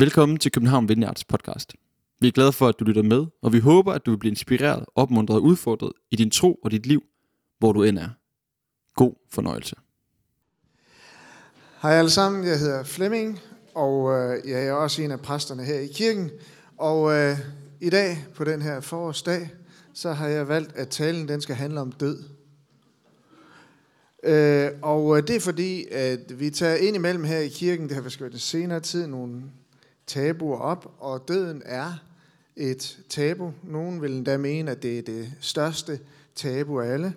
Velkommen til København Vineyards podcast. Vi er glade for, at du lytter med, og vi håber, at du vil blive inspireret, opmuntret og udfordret i din tro og dit liv, hvor du end er. God fornøjelse. Hej alle sammen, jeg hedder Flemming, og øh, jeg er også en af præsterne her i kirken. Og øh, i dag, på den her forårsdag, så har jeg valgt, at talen den skal handle om død. Øh, og øh, det er fordi, at vi tager ind imellem her i kirken, det har vi det senere tid, nogle tabuer op, og døden er et tabu. Nogen vil endda mene, at det er det største tabu af alle.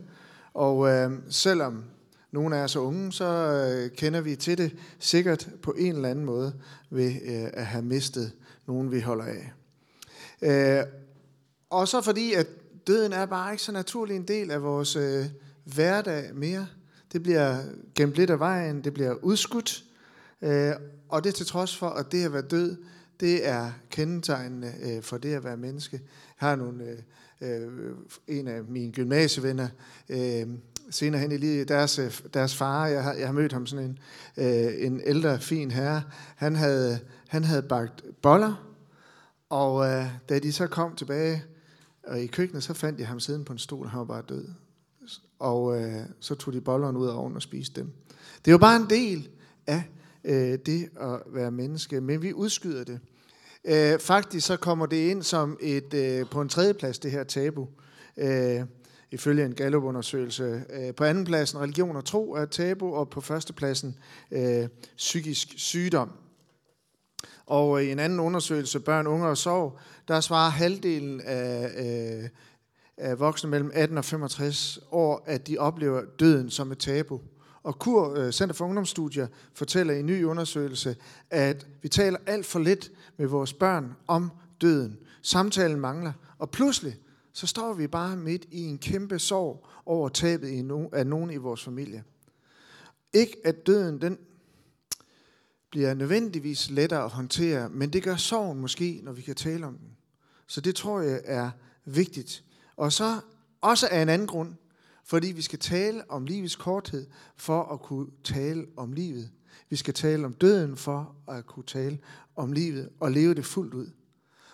Og øh, selvom nogle af os er unge, så øh, kender vi til det sikkert på en eller anden måde ved øh, at have mistet nogen, vi holder af. Øh, og så fordi, at døden er bare ikke så naturlig en del af vores øh, hverdag mere. Det bliver gemt lidt af vejen, det bliver udskudt, øh, og det til trods for, at det at være død, det er kendetegnende øh, for det at være menneske. Jeg har nogle, øh, øh, en af mine gymnasievenner, øh, senere hen i livet, deres, øh, deres far, jeg har, jeg har mødt ham sådan en, øh, en ældre, fin herre, han havde, han havde bagt boller, og øh, da de så kom tilbage og i køkkenet, så fandt jeg ham siden på en stol, og han var bare død. Og øh, så tog de bollerne ud af ovnen og spiste dem. Det er jo bare en del af øh, det at være menneske, men vi udskyder det. Øh, faktisk så kommer det ind som et øh, på en tredje plads, det her tabu. Øh, ifølge en Gallup-undersøgelse. Øh, på anden pladsen religion og tro er tabu, og på første pladsen øh, psykisk sygdom. Og øh, i en anden undersøgelse, børn, unge og sorg, der svarer halvdelen af, øh, af voksne mellem 18 og 65 år, at de oplever døden som et tabu. Og KUR, øh, Center for Ungdomsstudier, fortæller i en ny undersøgelse, at vi taler alt for lidt med vores børn om døden. Samtalen mangler, og pludselig så står vi bare midt i en kæmpe sorg over tabet af nogen i vores familie. Ikke at døden den bliver nødvendigvis lettere at håndtere, men det gør sorgen måske, når vi kan tale om den. Så det tror jeg er vigtigt. Og så også af en anden grund, fordi vi skal tale om livets korthed for at kunne tale om livet. Vi skal tale om døden for at kunne tale om livet og leve det fuldt ud.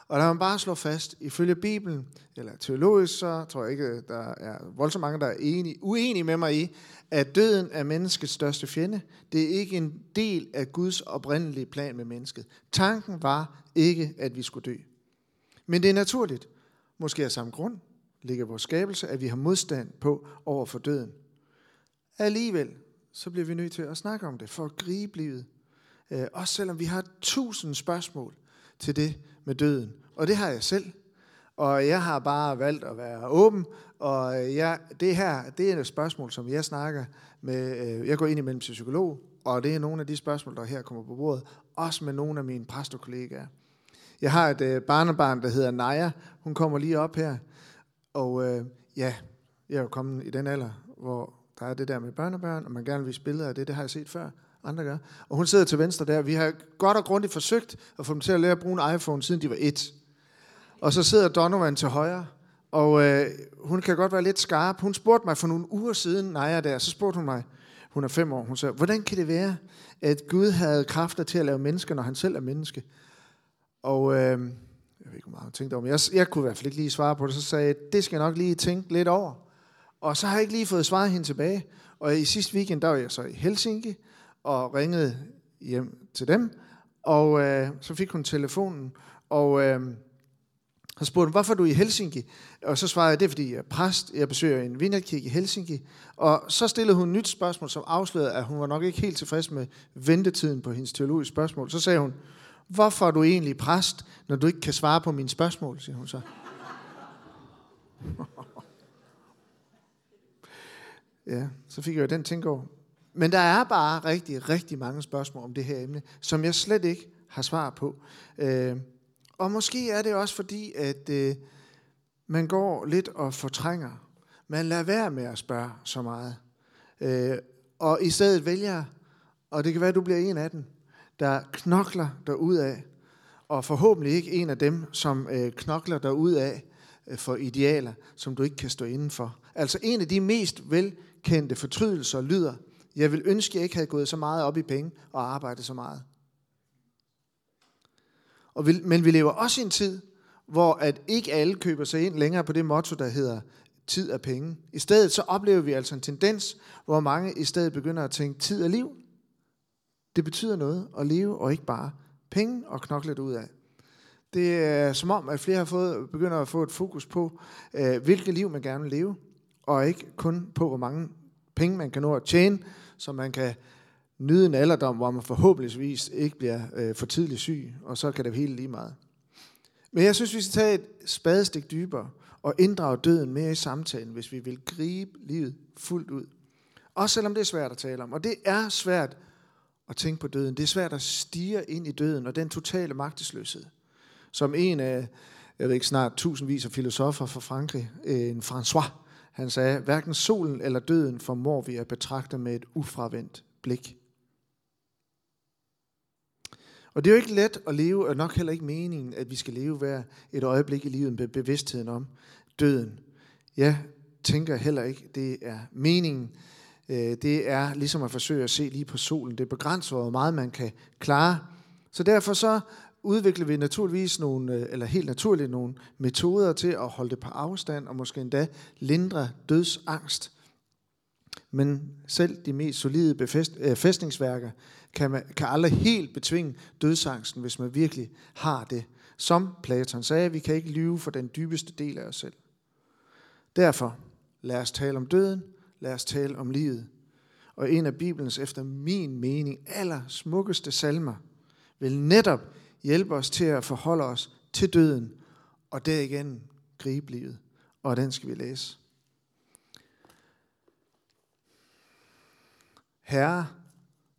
Og der man bare slå fast, ifølge Bibelen, eller teologisk, så tror jeg ikke, der er voldsomt mange, der er enige, uenige med mig i, at døden er menneskets største fjende. Det er ikke en del af Guds oprindelige plan med mennesket. Tanken var ikke, at vi skulle dø. Men det er naturligt, måske af samme grund, ligger vores skabelse, at vi har modstand på over for døden. Alligevel, så bliver vi nødt til at snakke om det, for at gribe livet. Øh, også selvom vi har tusind spørgsmål til det med døden. Og det har jeg selv. Og jeg har bare valgt at være åben. Og jeg, det her, det er et spørgsmål, som jeg snakker med. Øh, jeg går ind imellem til psykolog, og det er nogle af de spørgsmål, der her kommer på bordet. Også med nogle af mine præsterkollegaer. Jeg har et øh, barnebarn, der hedder Naja. Hun kommer lige op her. Og øh, ja, jeg er jo kommet i den alder, hvor der er det der med børnebørn, og man gerne vil spille af det. Det har jeg set før andre gør. Og hun sidder til venstre der. Vi har godt og grundigt forsøgt at få dem til at lære at bruge en iPhone, siden de var et. Og så sidder Donovan til højre, og øh, hun kan godt være lidt skarp. Hun spurgte mig for nogle uger siden, nej, jeg der, så spurgte hun mig, hun er fem år, hun sagde, hvordan kan det være, at Gud havde kræfter til at lave mennesker, når han selv er menneske? Og øh, jeg ved ikke, hvor meget hun tænkte om, jeg, jeg kunne i hvert fald ikke lige svare på det, så sagde jeg, det skal jeg nok lige tænke lidt over. Og så har jeg ikke lige fået svaret hende tilbage. Og i sidste weekend, der var jeg så i Helsinki, og ringede hjem til dem, og øh, så fik hun telefonen, og øh, så spurgte hun, hvorfor er du i Helsinki? Og så svarede jeg, det er fordi jeg er præst, jeg besøger en vinderkirke i Helsinki. Og så stillede hun et nyt spørgsmål, som afslørede, at hun var nok ikke helt tilfreds med ventetiden på hendes teologiske spørgsmål. Så sagde hun, hvorfor er du egentlig præst, når du ikke kan svare på mine spørgsmål, siger hun så. ja, så fik jeg jo den ting over. Men der er bare rigtig, rigtig mange spørgsmål om det her emne, som jeg slet ikke har svar på. Øh, og måske er det også fordi, at øh, man går lidt og fortrænger. Man lader være med at spørge så meget. Øh, og i stedet vælger, og det kan være, at du bliver en af dem, der knokler af, og forhåbentlig ikke en af dem, som øh, knokler af øh, for idealer, som du ikke kan stå indenfor. Altså en af de mest velkendte fortrydelser lyder, jeg vil ønske, at jeg ikke havde gået så meget op i penge og arbejdet så meget. Og vi, men vi lever også i en tid, hvor at ikke alle køber sig ind længere på det motto, der hedder tid er penge. I stedet så oplever vi altså en tendens, hvor mange i stedet begynder at tænke tid er liv. Det betyder noget at leve, og ikke bare penge og knokle lidt ud af. Det er som om, at flere har fået, begynder at få et fokus på, øh, hvilket liv man gerne vil leve, og ikke kun på, hvor mange penge man kan nå at tjene, så man kan nyde en alderdom, hvor man forhåbentligvis ikke bliver øh, for tidligt syg, og så kan det hele lige meget. Men jeg synes, vi skal tage et spadestik dybere og inddrage døden mere i samtalen, hvis vi vil gribe livet fuldt ud. Også selvom det er svært at tale om. Og det er svært at tænke på døden. Det er svært at stige ind i døden og den totale magtesløshed. Som en af, jeg ved ikke snart, tusindvis af filosofer fra Frankrig, øh, en François, han sagde, hverken solen eller døden formår vi at betragte med et ufravendt blik. Og det er jo ikke let at leve, og nok heller ikke meningen, at vi skal leve hver et øjeblik i livet med bevidstheden om døden. Jeg tænker heller ikke, det er meningen. Øh, det er ligesom at forsøge at se lige på solen. Det begrænser, hvor meget man kan klare. Så derfor så udvikler vi naturligvis nogle, øh, eller helt naturligt nogle metoder til at holde det på afstand, og måske endda lindre dødsangst. Men selv de mest solide befæstningsværker øh, kan, man, kan aldrig helt betvinge dødsangsten, hvis man virkelig har det. Som Platon sagde, vi kan ikke lyve for den dybeste del af os selv. Derfor, lad os tale om døden, lad os tale om livet. Og en af Bibelens, efter min mening, aller smukkeste salmer, vil netop hjælpe os til at forholde os til døden, og derigennem gribe livet. Og den skal vi læse. Herre,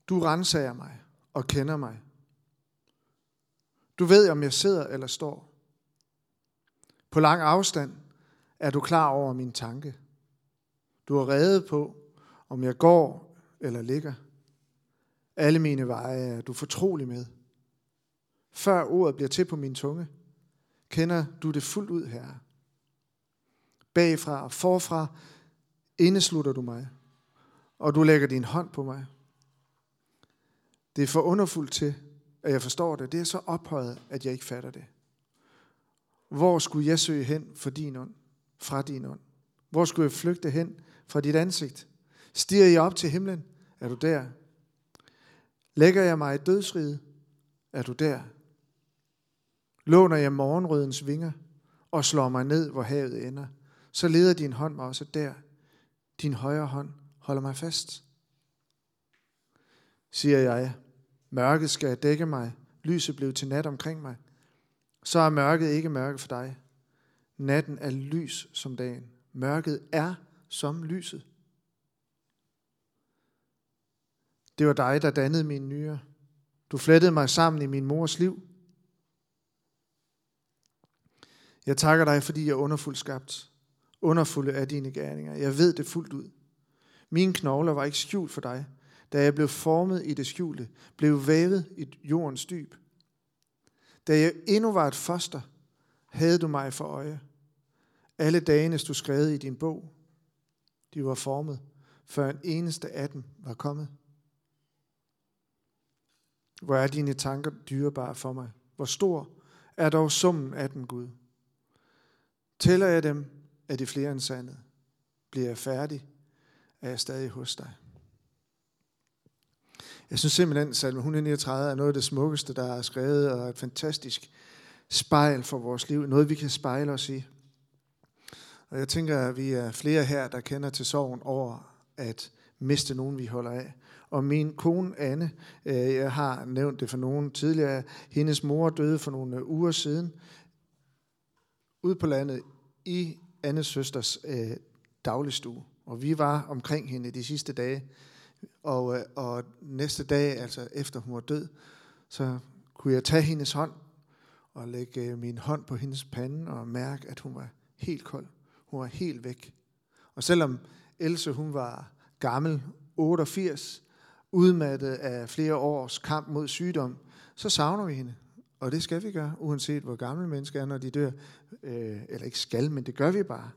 du renser mig og kender mig. Du ved, om jeg sidder eller står. På lang afstand er du klar over min tanke. Du har reddet på, om jeg går eller ligger. Alle mine veje er du fortrolig med. Før ordet bliver til på min tunge, kender du det fuldt ud, Herre. Bagfra og forfra indeslutter du mig, og du lægger din hånd på mig. Det er for underfuldt til, at jeg forstår det. Det er så ophøjet, at jeg ikke fatter det. Hvor skulle jeg søge hen for din ånd, fra din ånd? Hvor skulle jeg flygte hen fra dit ansigt? Stiger jeg op til himlen? Er du der? Lægger jeg mig i dødsriget? Er du der? Låner jeg morgenrødens vinger og slår mig ned, hvor havet ender, så leder din hånd mig også der. Din højre hånd holder mig fast. Siger jeg, Mørket skal dække mig. Lyset blev til nat omkring mig. Så er mørket ikke mørke for dig. Natten er lys som dagen. Mørket er som lyset. Det var dig, der dannede mine nyre. Du flettede mig sammen i min mors liv. Jeg takker dig, fordi jeg er underfuldt skabt. Underfulde af dine gerninger. Jeg ved det fuldt ud. Mine knogler var ikke skjult for dig da jeg blev formet i det skjulte, blev vævet i jordens dyb. Da jeg endnu var et foster, havde du mig for øje. Alle dagene stod skrevet i din bog. De var formet, før en eneste af dem var kommet. Hvor er dine tanker dyrebare for mig? Hvor stor er dog summen af dem, Gud? Tæller jeg dem, er de flere end sandet. Bliver jeg færdig, er jeg stadig hos dig. Jeg synes simpelthen, at salme 139 er noget af det smukkeste, der er skrevet, og et fantastisk spejl for vores liv. Noget, vi kan spejle os i. Og jeg tænker, at vi er flere her, der kender til sorgen over at miste nogen, vi holder af. Og min kone Anne, øh, jeg har nævnt det for nogen tidligere, hendes mor døde for nogle uger siden, ude på landet i Annes søsters øh, dagligstue. Og vi var omkring hende de sidste dage. Og, øh, og næste dag, altså efter hun var død, så kunne jeg tage hendes hånd og lægge øh, min hånd på hendes pande og mærke, at hun var helt kold. Hun var helt væk. Og selvom Else hun var gammel, 88, udmattet af flere års kamp mod sygdom, så savner vi hende. Og det skal vi gøre, uanset hvor gamle mennesker er, når de dør. Øh, eller ikke skal, men det gør vi bare.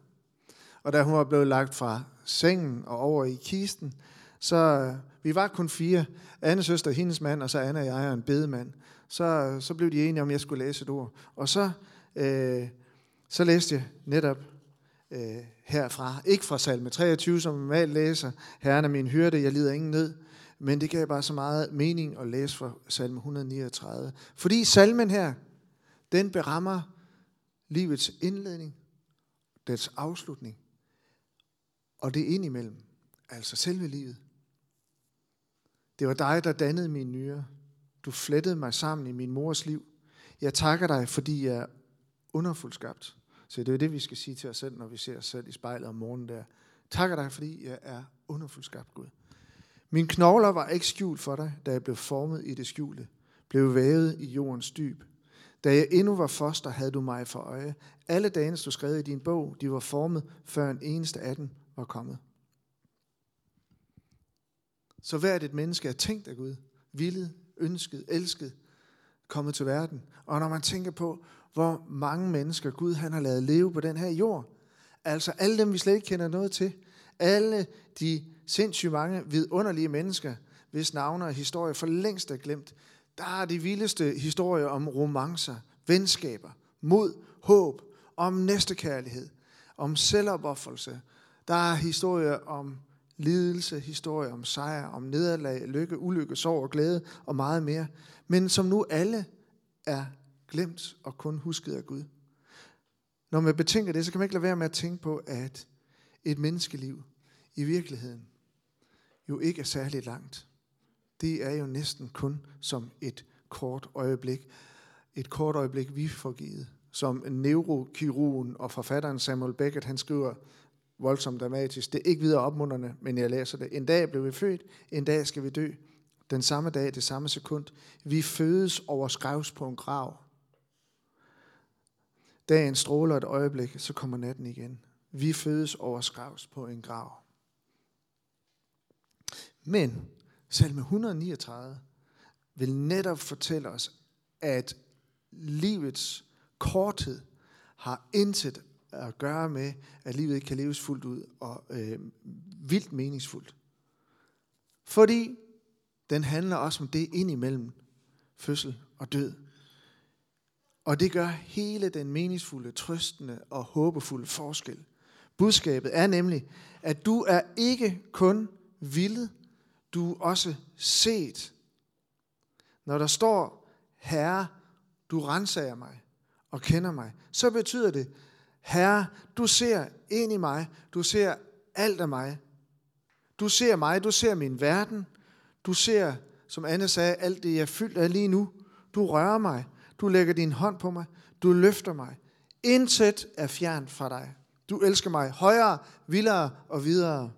Og da hun var blevet lagt fra sengen og over i kisten, så øh, Vi var kun fire. Anne søster, hendes mand, og så Anna og jeg og en bedemand. Så, så blev de enige om, at jeg skulle læse et ord. Og så, øh, så læste jeg netop øh, herfra. Ikke fra salme 23, som man normalt læser. Herren er min hyrde, jeg lider ingen ned. Men det gav bare så meget mening at læse fra salme 139. Fordi salmen her, den berammer livets indledning, dets afslutning, og det indimellem, altså selve livet. Det var dig, der dannede min nyre. Du flettede mig sammen i min mors liv. Jeg takker dig, fordi jeg er underfuldt skabt. Så det er det, vi skal sige til os selv, når vi ser os selv i spejlet om morgenen der. Takker dig, fordi jeg er underfuldt skabt, Gud. Min knogler var ikke skjult for dig, da jeg blev formet i det skjulte, blev vævet i jordens dyb. Da jeg endnu var foster, havde du mig for øje. Alle dagene du skrev i din bog, de var formet, før en eneste af dem var kommet. Så hvert et menneske er tænkt af Gud, villet, ønsket, elsket, kommet til verden. Og når man tænker på, hvor mange mennesker Gud han har lavet leve på den her jord, altså alle dem, vi slet ikke kender noget til, alle de sindssygt mange vidunderlige mennesker, hvis navne og historie for længst er glemt, der er de vildeste historier om romancer, venskaber, mod, håb, om næstekærlighed, om selvopoffrelse. Der er historier om lidelse, historier om sejr, om nederlag, lykke, ulykke, sorg og glæde og meget mere, men som nu alle er glemt og kun husket af Gud. Når man betænker det, så kan man ikke lade være med at tænke på, at et menneskeliv i virkeligheden jo ikke er særlig langt. Det er jo næsten kun som et kort øjeblik. Et kort øjeblik, vi får givet. Som neurokirurgen og forfatteren Samuel Beckett, han skriver voldsomt dramatisk. Det er ikke videre opmunderende, men jeg læser det. En dag blev vi født, en dag skal vi dø. Den samme dag, det samme sekund. Vi fødes over skrevs på en grav. Dagen stråler et øjeblik, så kommer natten igen. Vi fødes over skrevs på en grav. Men salme 139 vil netop fortælle os, at livets korthed har intet at gøre med, at livet ikke kan leves fuldt ud og øh, vildt meningsfuldt. Fordi den handler også om det indimellem fødsel og død. Og det gør hele den meningsfulde, trøstende og håbefulde forskel. Budskabet er nemlig, at du er ikke kun villet, du er også set. Når der står, Herre, du renser mig og kender mig, så betyder det, Herre, du ser ind i mig, du ser alt af mig. Du ser mig, du ser min verden, du ser, som Anne sagde, alt det, jeg er fyldt af lige nu. Du rører mig, du lægger din hånd på mig, du løfter mig. Intet er fjern fra dig. Du elsker mig højere, vildere og videre.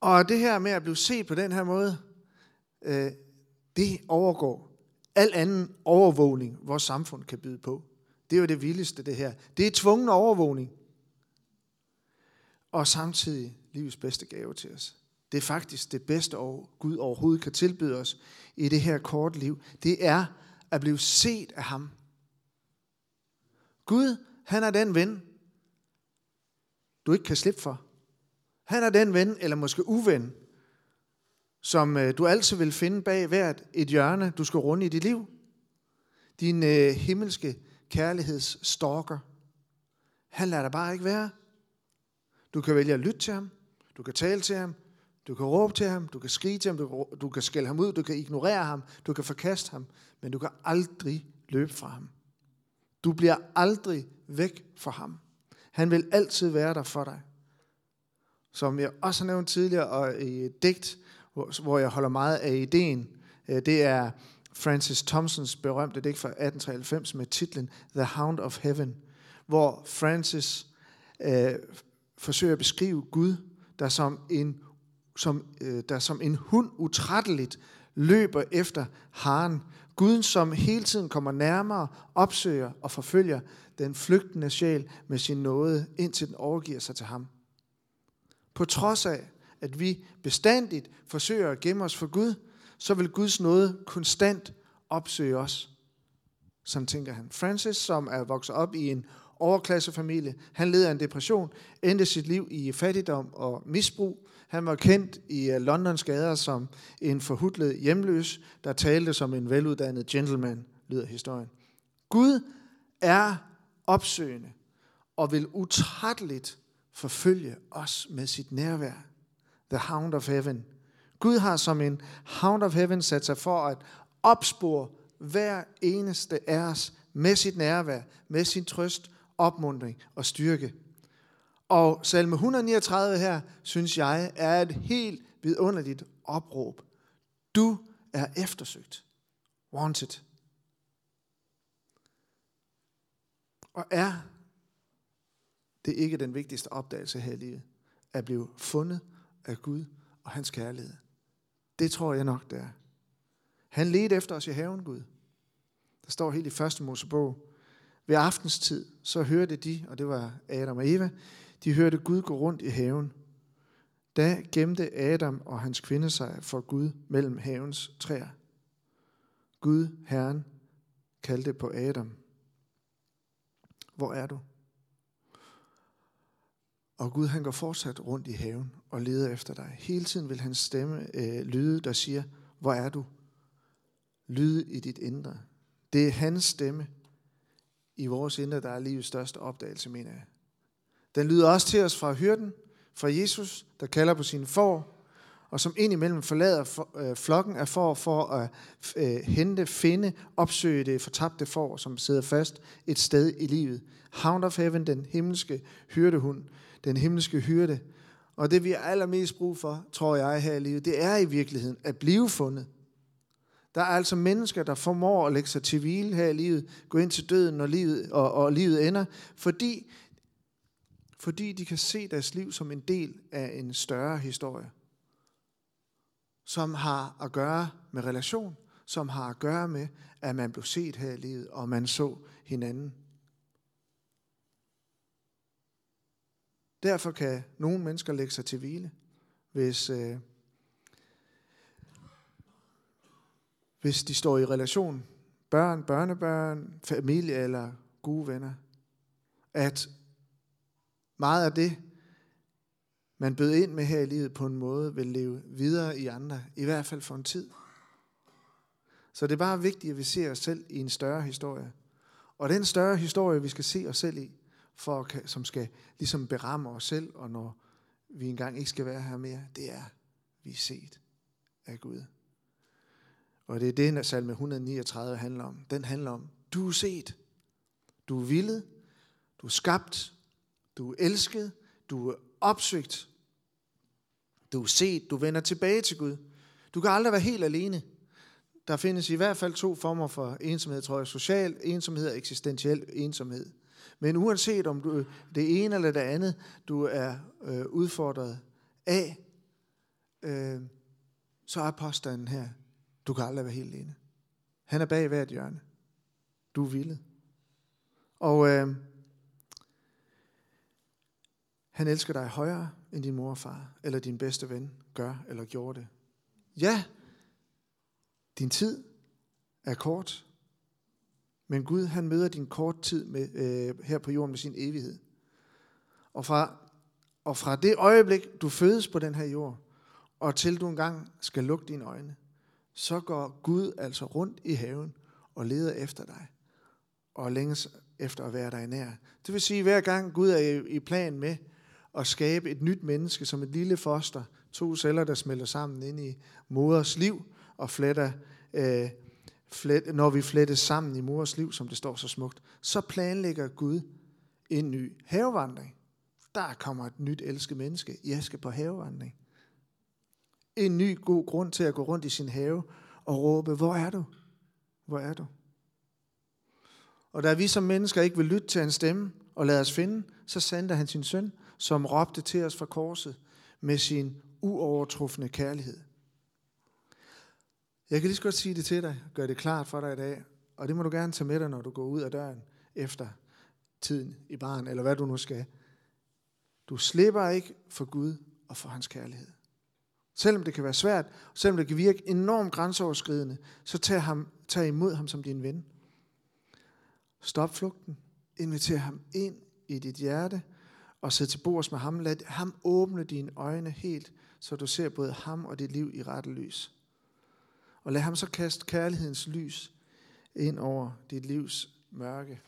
Og det her med at blive set på den her måde, øh, det overgår al anden overvågning, vores samfund kan byde på. Det er jo det vildeste, det her. Det er tvungen overvågning. Og samtidig livets bedste gave til os. Det er faktisk det bedste, Gud overhovedet kan tilbyde os i det her korte liv. Det er at blive set af ham. Gud, han er den ven, du ikke kan slippe for. Han er den ven, eller måske uven, som øh, du altid vil finde bag hvert et hjørne, du skal runde i dit liv. Din øh, himmelske kærlighedsstalker. Han lader dig bare ikke være. Du kan vælge at lytte til ham. Du kan tale til ham. Du kan råbe til ham. Du kan skrige til ham. Du kan, du kan skælde ham ud. Du kan ignorere ham. Du kan forkaste ham. Men du kan aldrig løbe fra ham. Du bliver aldrig væk fra ham. Han vil altid være der for dig. Som jeg også har nævnt tidligere, og i et digt, hvor jeg holder meget af ideen, øh, det er Francis Thompsons berømte digt fra 1893 med titlen The Hound of Heaven, hvor Francis øh, forsøger at beskrive Gud, der som en, som, øh, der som en hund utrætteligt løber efter haren. Guden, som hele tiden kommer nærmere, opsøger og forfølger den flygtende sjæl med sin nåde, indtil den overgiver sig til ham. På trods af, at vi bestandigt forsøger at gemme os for Gud, så vil Guds nåde konstant opsøge os. Sådan tænker han. Francis, som er vokset op i en overklassefamilie, han led af en depression, endte sit liv i fattigdom og misbrug. Han var kendt i øh, Londons gader som en forhudlet hjemløs, der talte som en veluddannet gentleman, lyder historien. Gud er opsøgende og vil utrætteligt forfølge os med sit nærvær. The Hound of Heaven. Gud har som en Hound of Heaven sat sig for at opspore hver eneste af os med sit nærvær, med sin trøst, opmundring og styrke. Og salme 139 her, synes jeg, er et helt vidunderligt opråb. Du er eftersøgt. Wanted. Og er det ikke den vigtigste opdagelse her i livet? At blive fundet af Gud og hans kærlighed. Det tror jeg nok, det er. Han ledte efter os i haven, Gud. Der står helt i første Mosebog. Ved aftenstid, så hørte de, og det var Adam og Eva, de hørte Gud gå rundt i haven. Da gemte Adam og hans kvinde sig for Gud mellem havens træer. Gud, Herren, kaldte på Adam. Hvor er du? Og Gud han går fortsat rundt i haven og leder efter dig. Hele tiden vil hans stemme øh, lyde, der siger, hvor er du? Lyde i dit indre. Det er hans stemme i vores indre, der er livets største opdagelse, mener jeg. Den lyder også til os fra hyrden, fra Jesus, der kalder på sine får, og som indimellem forlader øh, flokken af får for at øh, hente, finde, opsøge det fortabte får, som sidder fast et sted i livet. Hound of Heaven, den himmelske hyrdehund, den himmelske hyrde. Og det vi har allermest brug for, tror jeg her i livet, det er i virkeligheden at blive fundet. Der er altså mennesker, der formår at lægge sig til hvile her i livet, gå ind til døden, når livet, og, og livet ender, fordi, fordi de kan se deres liv som en del af en større historie, som har at gøre med relation, som har at gøre med, at man blev set her i livet, og man så hinanden. Derfor kan nogle mennesker lægge sig til hvile, hvis, øh, hvis de står i relation, børn, børnebørn, familie eller gode venner, at meget af det, man bød ind med her i livet på en måde, vil leve videre i andre, i hvert fald for en tid. Så det er bare vigtigt, at vi ser os selv i en større historie. Og den større historie, vi skal se os selv i, for, som skal ligesom beramme os selv, og når vi engang ikke skal være her mere, det er, vi er set af Gud. Og det er det, salme 139 handler om. Den handler om, du er set, du er villet, du er skabt, du er elsket, du er opsøgt, du er set, du vender tilbage til Gud. Du kan aldrig være helt alene. Der findes i hvert fald to former for ensomhed, tror jeg. Social ensomhed og eksistentiel ensomhed. Men uanset om du det ene eller det andet, du er øh, udfordret af, øh, så er påstanden her, du kan aldrig være helt alene. Han er bag hvert hjørne. Du er villet. Og øh, han elsker dig højere end din mor og far, eller din bedste ven gør eller gjorde det. Ja, din tid er kort, men Gud han møder din kort tid med, øh, her på jorden med sin evighed. Og fra, og fra det øjeblik, du fødes på den her jord, og til du engang skal lukke dine øjne, så går Gud altså rundt i haven og leder efter dig, og længes efter at være dig nær. Det vil sige, at hver gang Gud er i plan med at skabe et nyt menneske som et lille foster, to celler, der smelter sammen ind i moders liv og fletter, øh, flet, når vi flettes sammen i mors liv, som det står så smukt, så planlægger Gud en ny havevandring. Der kommer et nyt elsket menneske. Jeg skal på havevandring en ny god grund til at gå rundt i sin have og råbe, hvor er du? Hvor er du? Og da vi som mennesker ikke vil lytte til hans stemme og lade os finde, så sendte han sin søn, som råbte til os fra korset med sin uovertrufne kærlighed. Jeg kan lige så godt sige det til dig, gør det klart for dig i dag, og det må du gerne tage med dig, når du går ud af døren efter tiden i barn, eller hvad du nu skal. Du slipper ikke for Gud og for hans kærlighed. Selvom det kan være svært, selvom det kan virke enormt grænseoverskridende, så tag, ham, tag imod ham som din ven. Stop flugten. Inviter ham ind i dit hjerte og sidde til bords med ham. Lad ham åbne dine øjne helt, så du ser både ham og dit liv i rette lys. Og lad ham så kaste kærlighedens lys ind over dit livs mørke.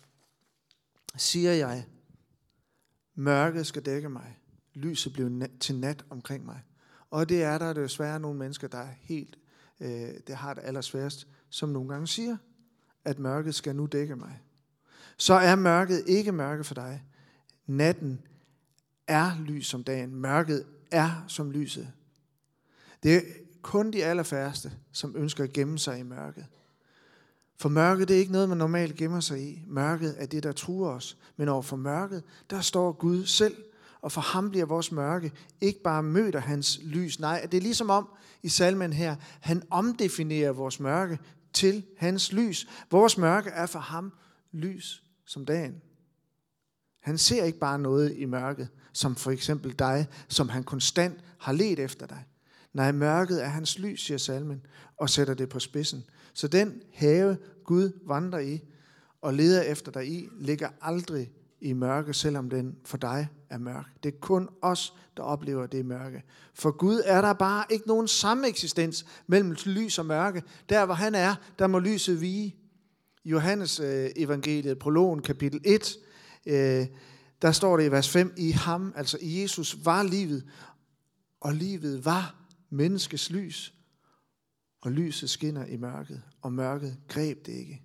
Siger jeg, mørket skal dække mig, lyset bliver til nat omkring mig. Og det er der desværre nogle mennesker, der er helt, øh, det har det allersværest, som nogle gange siger, at mørket skal nu dække mig. Så er mørket ikke mørke for dig. Natten er lys som dagen. Mørket er som lyset. Det er kun de allerfærreste, som ønsker at gemme sig i mørket. For mørket det er ikke noget, man normalt gemmer sig i. Mørket er det, der truer os. Men over for mørket, der står Gud selv. Og for ham bliver vores mørke ikke bare mødt af hans lys. Nej, det er ligesom om i salmen her, han omdefinerer vores mørke til hans lys. Vores mørke er for ham lys som dagen. Han ser ikke bare noget i mørket, som for eksempel dig, som han konstant har let efter dig. Nej, mørket er hans lys, siger salmen, og sætter det på spidsen. Så den have, Gud vandrer i og leder efter dig i, ligger aldrig i mørke, selvom den for dig er mørk. Det er kun os, der oplever det mørke. For Gud er der bare ikke nogen samme eksistens mellem lys og mørke. Der hvor han er, der må lyset vige. Johannes øh, evangeliet, prologen kapitel 1, øh, der står det i vers 5, i ham, altså i Jesus, var livet, og livet var menneskes lys, og lyset skinner i mørket, og mørket greb det ikke.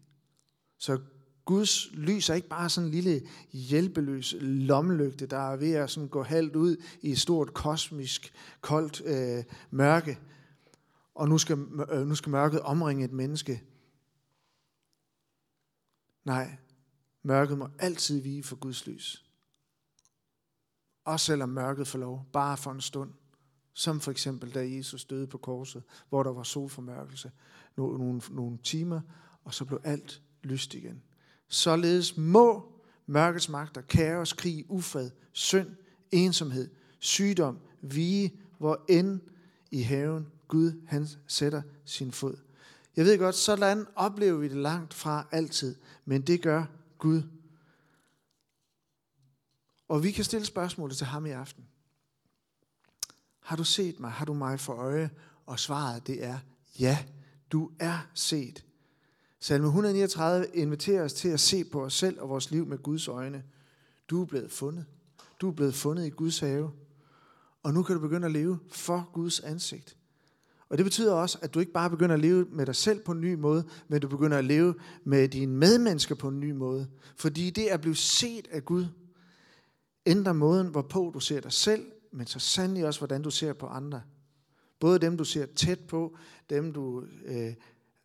Så Guds lys er ikke bare sådan en lille hjælpeløs lommelygte, der er ved at sådan gå halvt ud i et stort kosmisk, koldt øh, mørke. Og nu skal, øh, nu skal mørket omringe et menneske. Nej, mørket må altid vige for Guds lys. Også selvom mørket får lov, bare for en stund. Som for eksempel, da Jesus døde på korset, hvor der var solformørkelse nogle, nogle, nogle timer, og så blev alt lyst igen. Således må mørkets magter, kaos, krig, ufred, synd, ensomhed, sygdom, vige, hvor end i haven Gud han sætter sin fod. Jeg ved godt, sådan oplever vi det langt fra altid, men det gør Gud. Og vi kan stille spørgsmålet til ham i aften. Har du set mig? Har du mig for øje? Og svaret det er, ja, du er set. Salme 139 inviterer os til at se på os selv og vores liv med Guds øjne. Du er blevet fundet. Du er blevet fundet i Guds have. Og nu kan du begynde at leve for Guds ansigt. Og det betyder også, at du ikke bare begynder at leve med dig selv på en ny måde, men du begynder at leve med dine medmennesker på en ny måde. Fordi det at blive set af Gud, ændrer måden, hvorpå du ser dig selv, men så sandelig også, hvordan du ser på andre. Både dem, du ser tæt på, dem, du øh,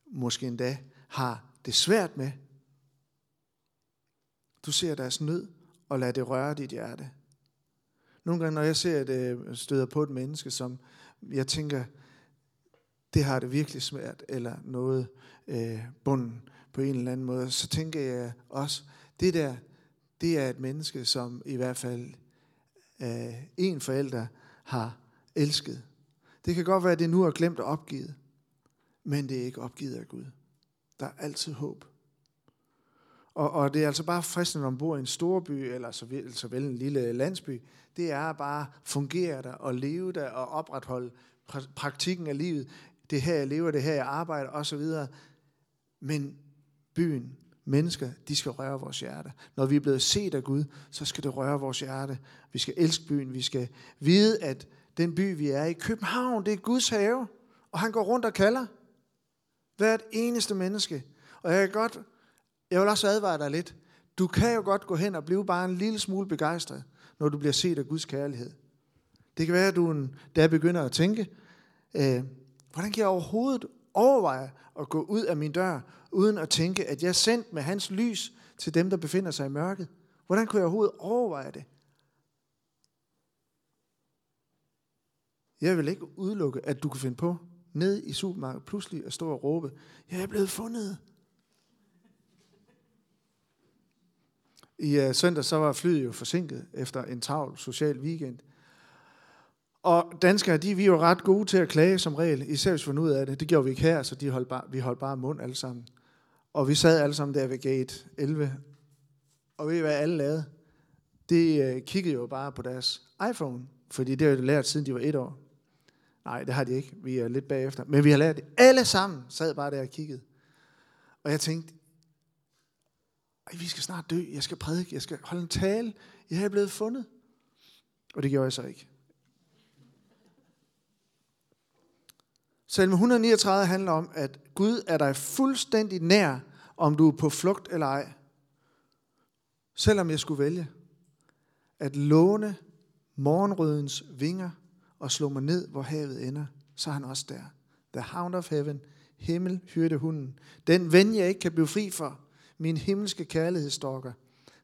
måske endda har det svært med. Du ser deres nød, og lader det røre dit hjerte. Nogle gange, når jeg ser at jeg støder på et menneske, som jeg tænker, det har det virkelig svært, eller noget øh, bunden på en eller anden måde, så tænker jeg også, det der, det er et menneske, som i hvert fald øh, en forælder har elsket. Det kan godt være, at det nu er glemt og opgivet, men det er ikke opgivet af Gud. Der er altid håb. Og, og det er altså bare fristende, når man bor i en storby, eller så vel, så vel en lille landsby, det er bare fungere der og leve der og opretholde praktikken af livet. Det her jeg lever, det her jeg arbejder osv. Men byen, mennesker, de skal røre vores hjerte. Når vi er blevet set af Gud, så skal det røre vores hjerte. Vi skal elske byen. Vi skal vide, at den by, vi er i, København, det er Guds have. Og han går rundt og kalder. Hvert eneste menneske. Og jeg, kan godt, jeg vil også advare dig lidt. Du kan jo godt gå hen og blive bare en lille smule begejstret, når du bliver set af Guds kærlighed. Det kan være, at du en dag begynder at tænke, øh, hvordan kan jeg overhovedet overveje at gå ud af min dør, uden at tænke, at jeg er sendt med hans lys til dem, der befinder sig i mørket? Hvordan kunne jeg overhovedet overveje det? Jeg vil ikke udelukke, at du kan finde på ned i supermarkedet pludselig at stå og råbe, jeg er blevet fundet. I uh, søndag så var flyet jo forsinket efter en travl social weekend. Og danskere, de, vi er jo ret gode til at klage som regel, især hvis vi ud af det. Det gjorde vi ikke her, så de holdt bare, vi holdt bare mund alle sammen. Og vi sad alle sammen der ved gate 11. Og ved I, hvad alle lavede? De øh, kiggede jo bare på deres iPhone, fordi det har de lært, siden de var et år. Nej, det har de ikke. Vi er lidt bagefter. Men vi har lært det. Alle sammen sad bare der og kiggede. Og jeg tænkte, vi skal snart dø. Jeg skal prædike. Jeg skal holde en tale. Jeg er blevet fundet. Og det gjorde jeg så ikke. Salme 139 handler om, at Gud er dig fuldstændig nær, om du er på flugt eller ej. Selvom jeg skulle vælge at låne morgenrødens vinger og slå mig ned, hvor havet ender, så er han også der. The hound of heaven, himmel, hyrde hunden. Den ven, jeg ikke kan blive fri for, min himmelske kærlighedsstalker.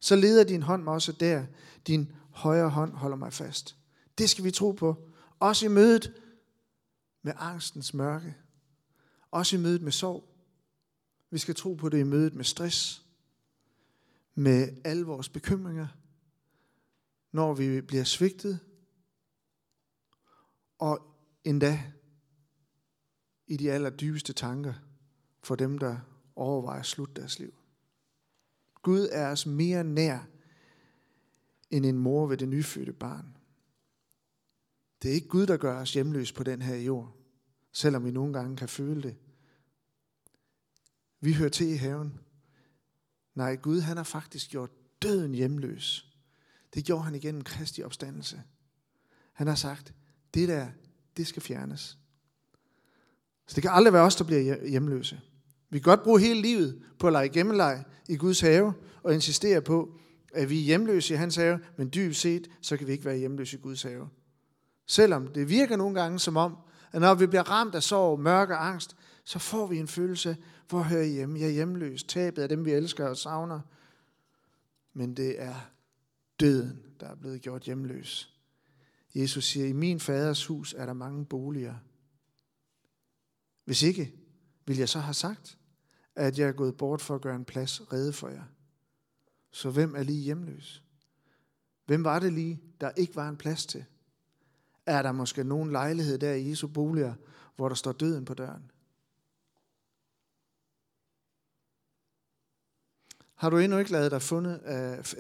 Så leder din hånd mig også der. Din højre hånd holder mig fast. Det skal vi tro på. Også i mødet med angstens mørke. Også i mødet med sorg. Vi skal tro på det i mødet med stress. Med alle vores bekymringer. Når vi bliver svigtet. Og endda i de allerdybeste tanker for dem, der overvejer at slutte deres liv. Gud er os mere nær end en mor ved det nyfødte barn. Det er ikke Gud, der gør os hjemløse på den her jord, selvom vi nogle gange kan føle det. Vi hører til i haven. Nej, Gud han har faktisk gjort døden hjemløs. Det gjorde han igennem Kristi opstandelse. Han har sagt, det der, det skal fjernes. Så det kan aldrig være os, der bliver hjemløse. Vi kan godt bruge hele livet på at lege gemmeleg i Guds have og insistere på, at vi er hjemløse i hans have, men dybt set, så kan vi ikke være hjemløse i Guds have. Selvom det virker nogle gange som om, at når vi bliver ramt af sorg, mørke og angst, så får vi en følelse, hvor hører jeg hjemme? Jeg er hjemløs. Tabet af dem, vi elsker og savner. Men det er døden, der er blevet gjort hjemløs. Jesus siger, i min faders hus er der mange boliger. Hvis ikke, vil jeg så have sagt, at jeg er gået bort for at gøre en plads redde for jer. Så hvem er lige hjemløs? Hvem var det lige, der ikke var en plads til? Er der måske nogen lejlighed der i Jesu boliger, hvor der står døden på døren? Har du endnu ikke lavet dig, fundet,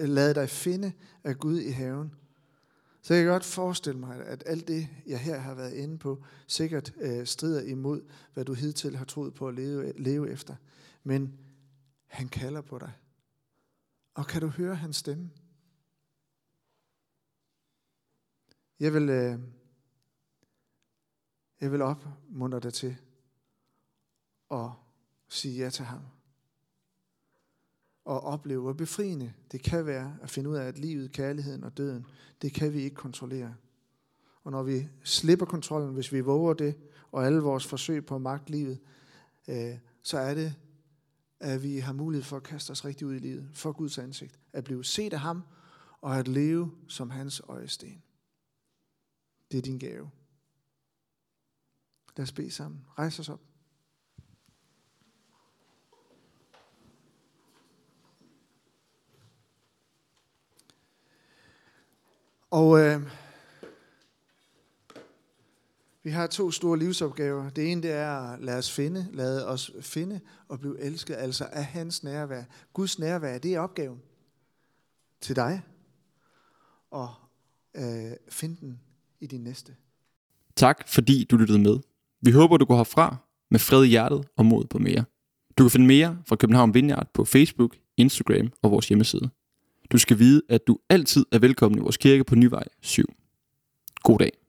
uh, lavet dig finde af Gud i haven? Så jeg kan godt forestille mig, at alt det, jeg her har været inde på, sikkert uh, strider imod, hvad du hidtil har troet på at leve, leve efter. Men han kalder på dig. Og kan du høre hans stemme? Jeg vil, uh, jeg vil opmuntre dig til at sige ja til ham og opleve, hvor befriende det kan være at finde ud af, at livet, kærligheden og døden, det kan vi ikke kontrollere. Og når vi slipper kontrollen, hvis vi våger det, og alle vores forsøg på at magte livet, øh, så er det, at vi har mulighed for at kaste os rigtig ud i livet, for Guds ansigt, at blive set af ham, og at leve som hans øjesten. Det er din gave. Lad os bede sammen. Rejs os op. Og øh, vi har to store livsopgaver. Det ene det er at lade os finde, lade os finde og blive elsket, altså af hans nærvær. Guds nærvær, det er opgaven til dig. Og øh, finde den i din næste. Tak fordi du lyttede med. Vi håber du går herfra med fred i hjertet og mod på mere. Du kan finde mere fra København Vineyard på Facebook, Instagram og vores hjemmeside. Du skal vide, at du altid er velkommen i vores kirke på Nyvej 7. God dag.